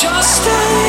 just stay.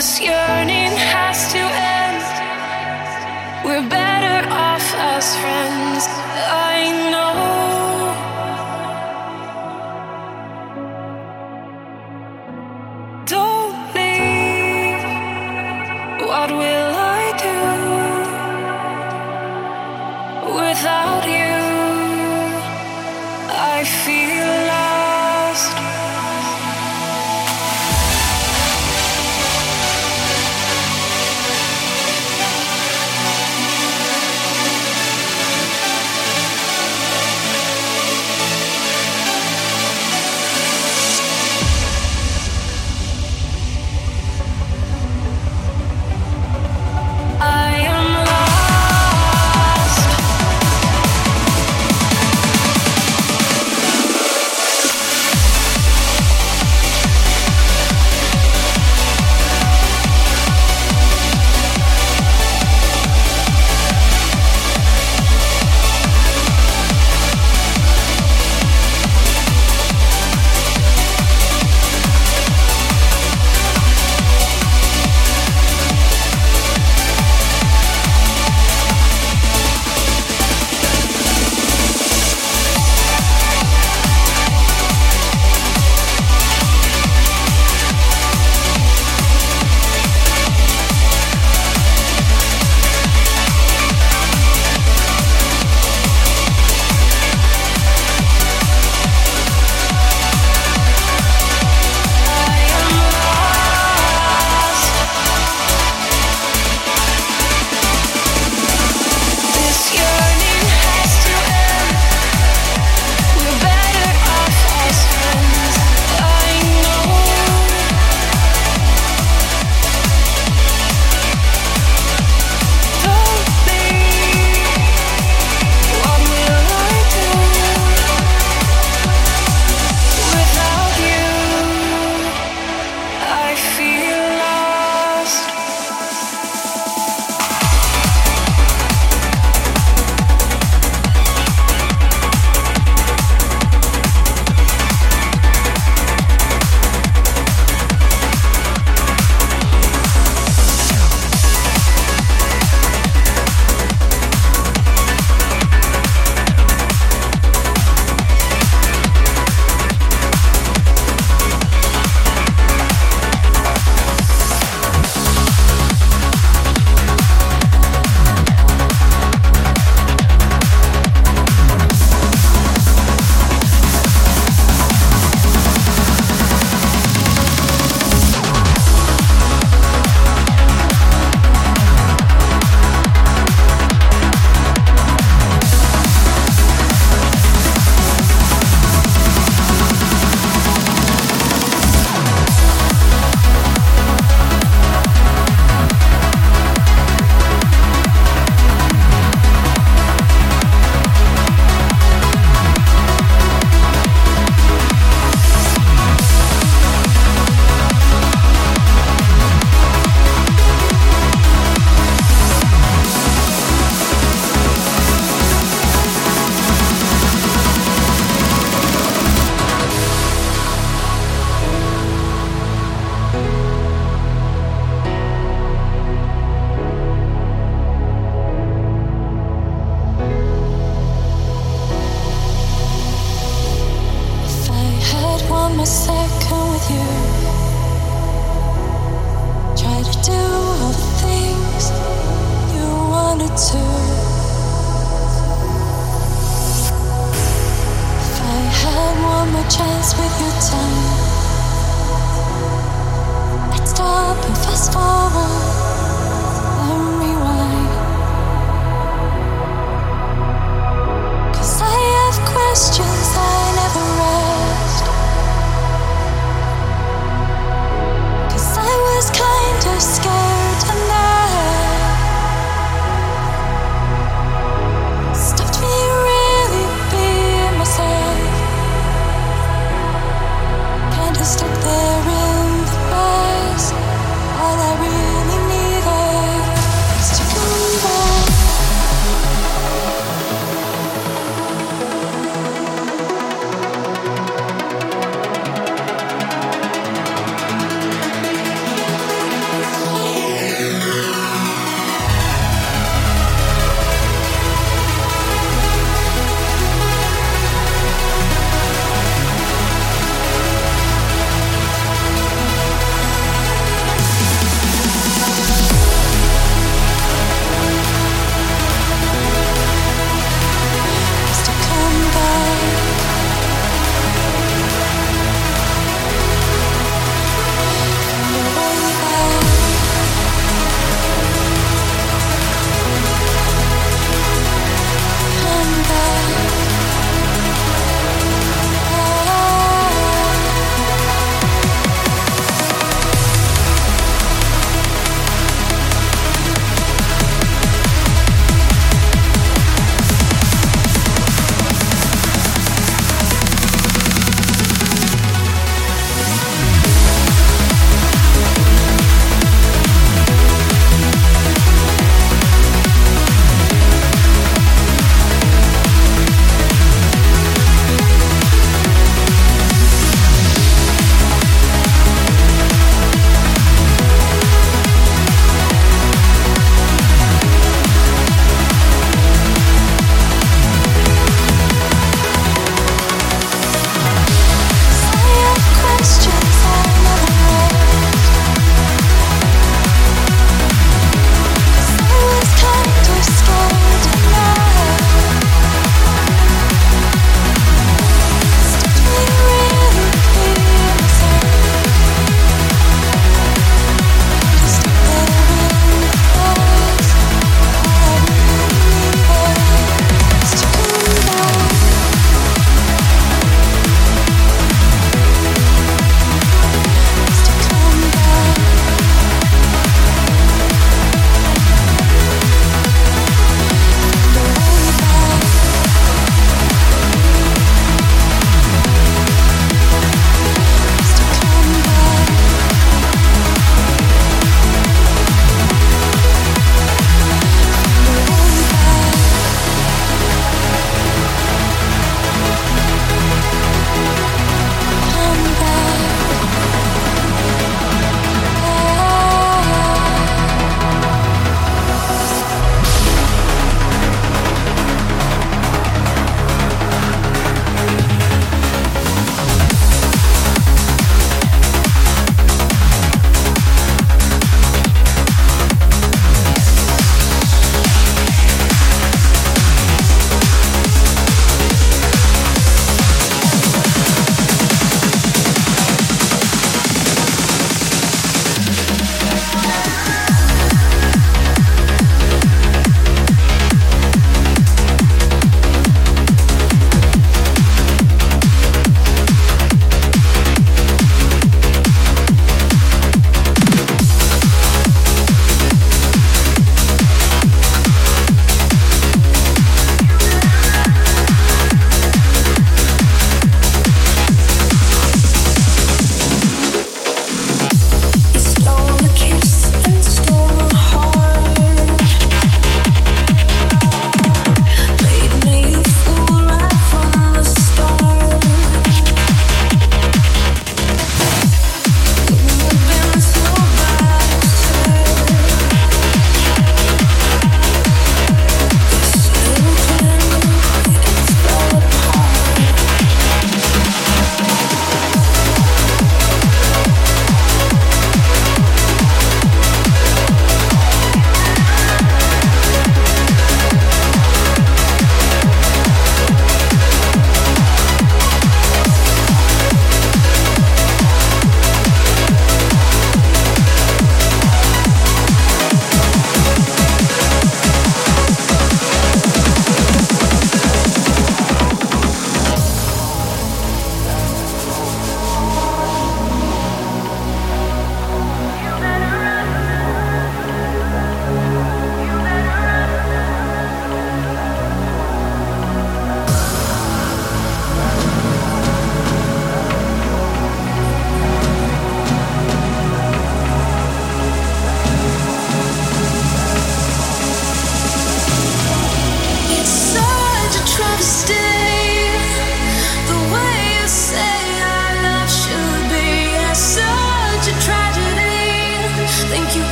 this year.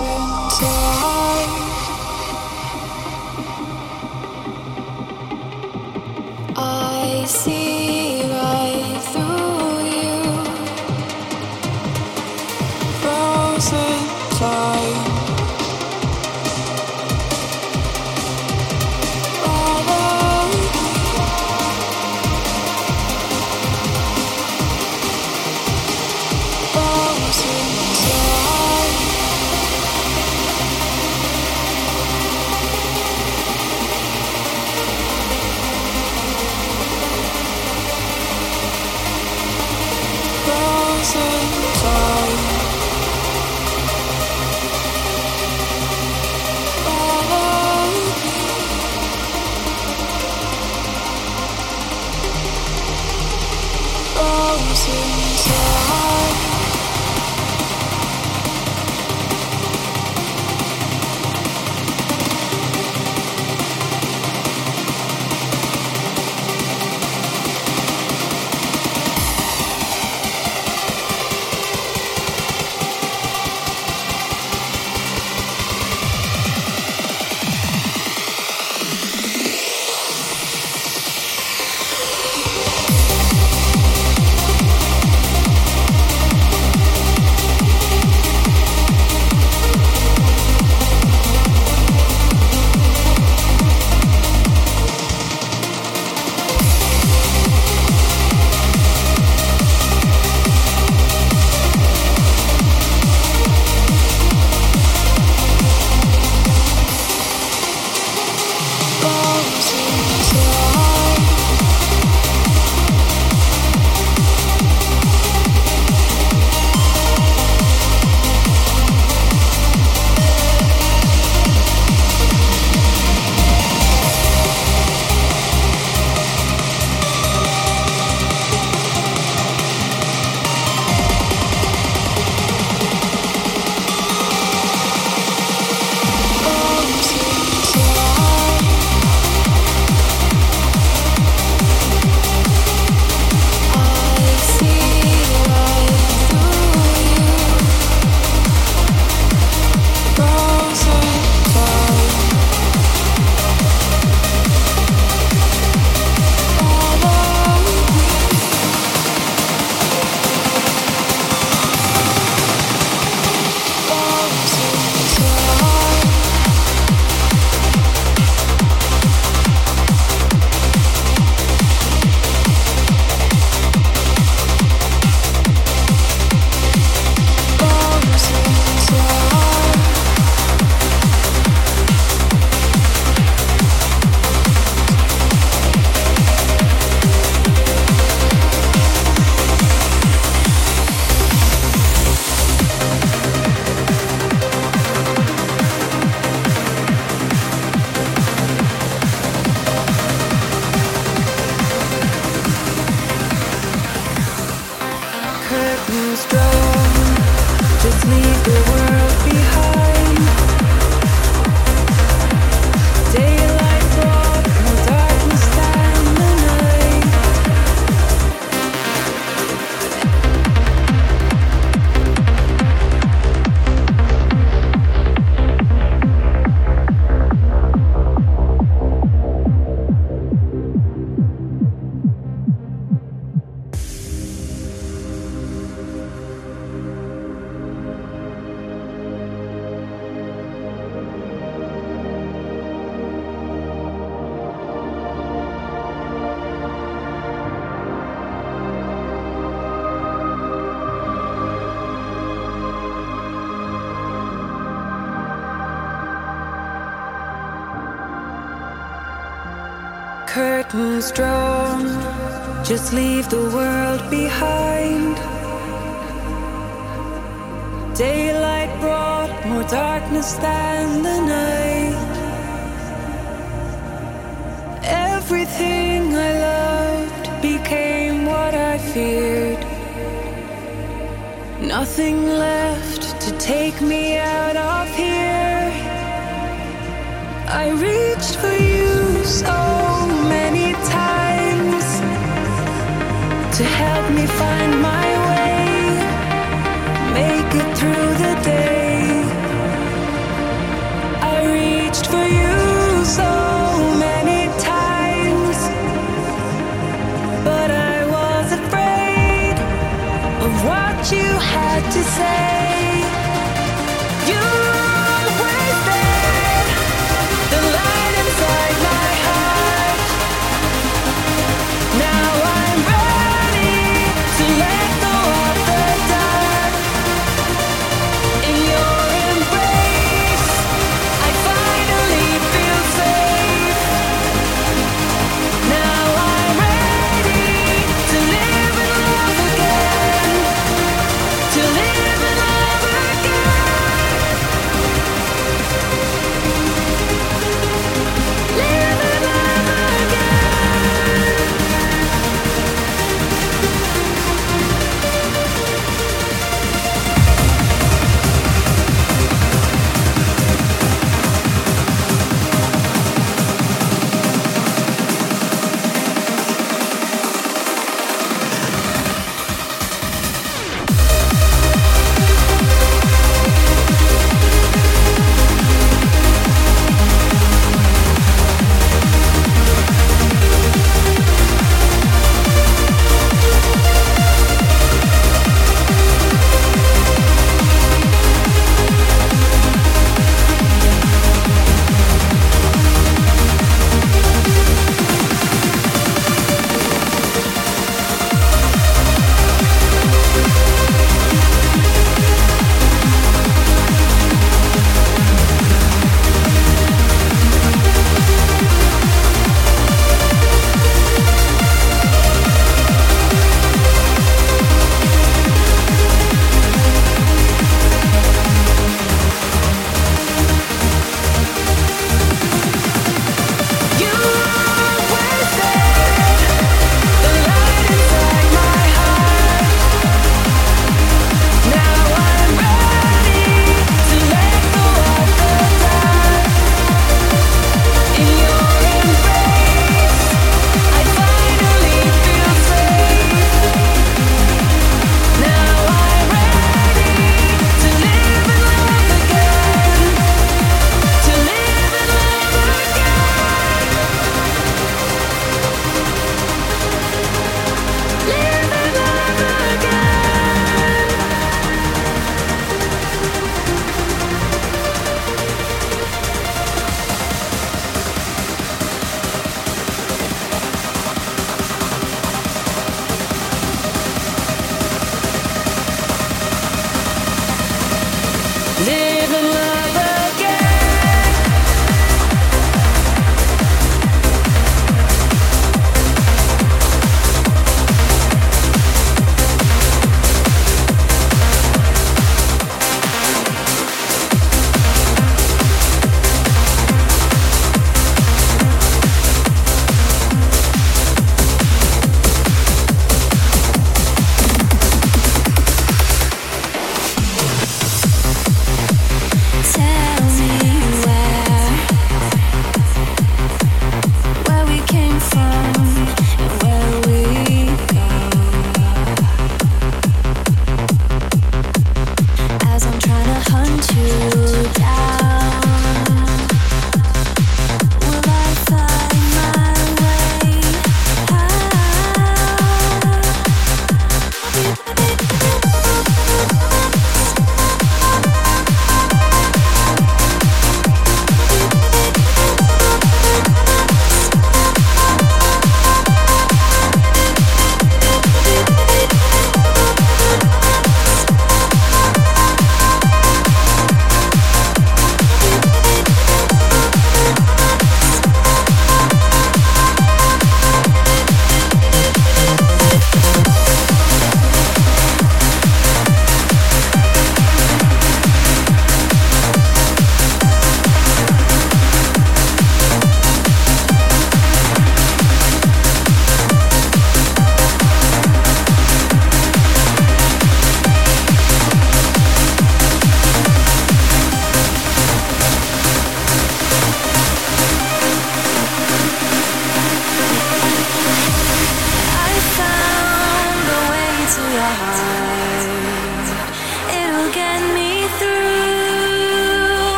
into curtains drawn, just leave the world behind. Daylight brought more darkness than the night. Everything I loved became what I feared. Nothing left to take me out of here. I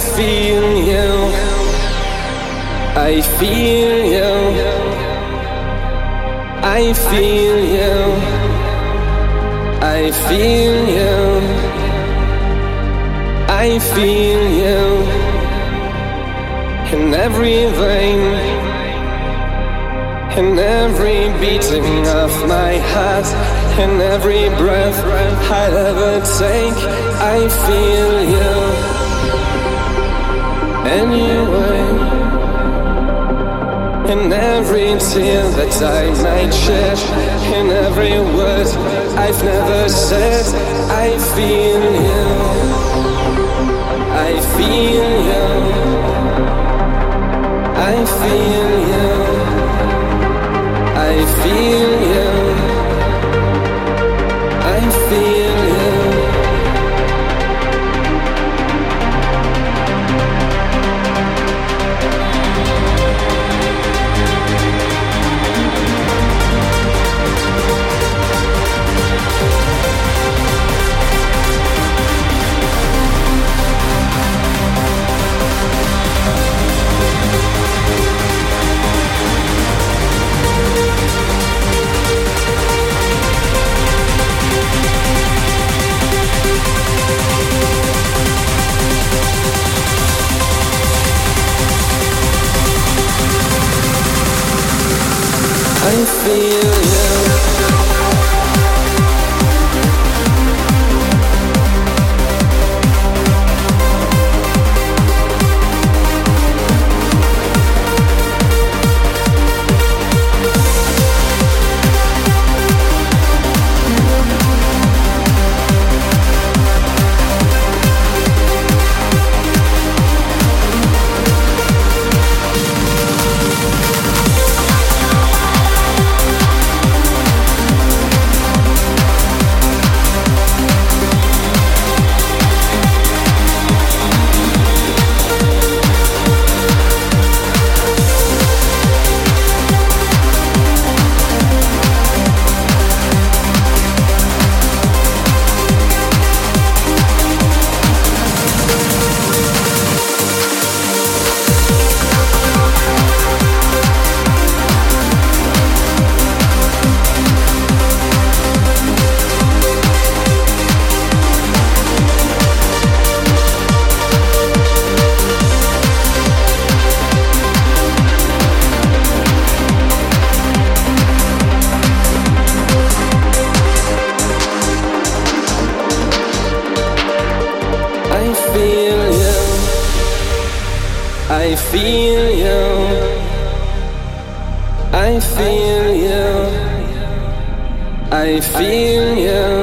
feel you. I feel you. I feel you. I feel. tear that I might shed in every word I've never said. I've been feel. feel you. I feel you. I feel you.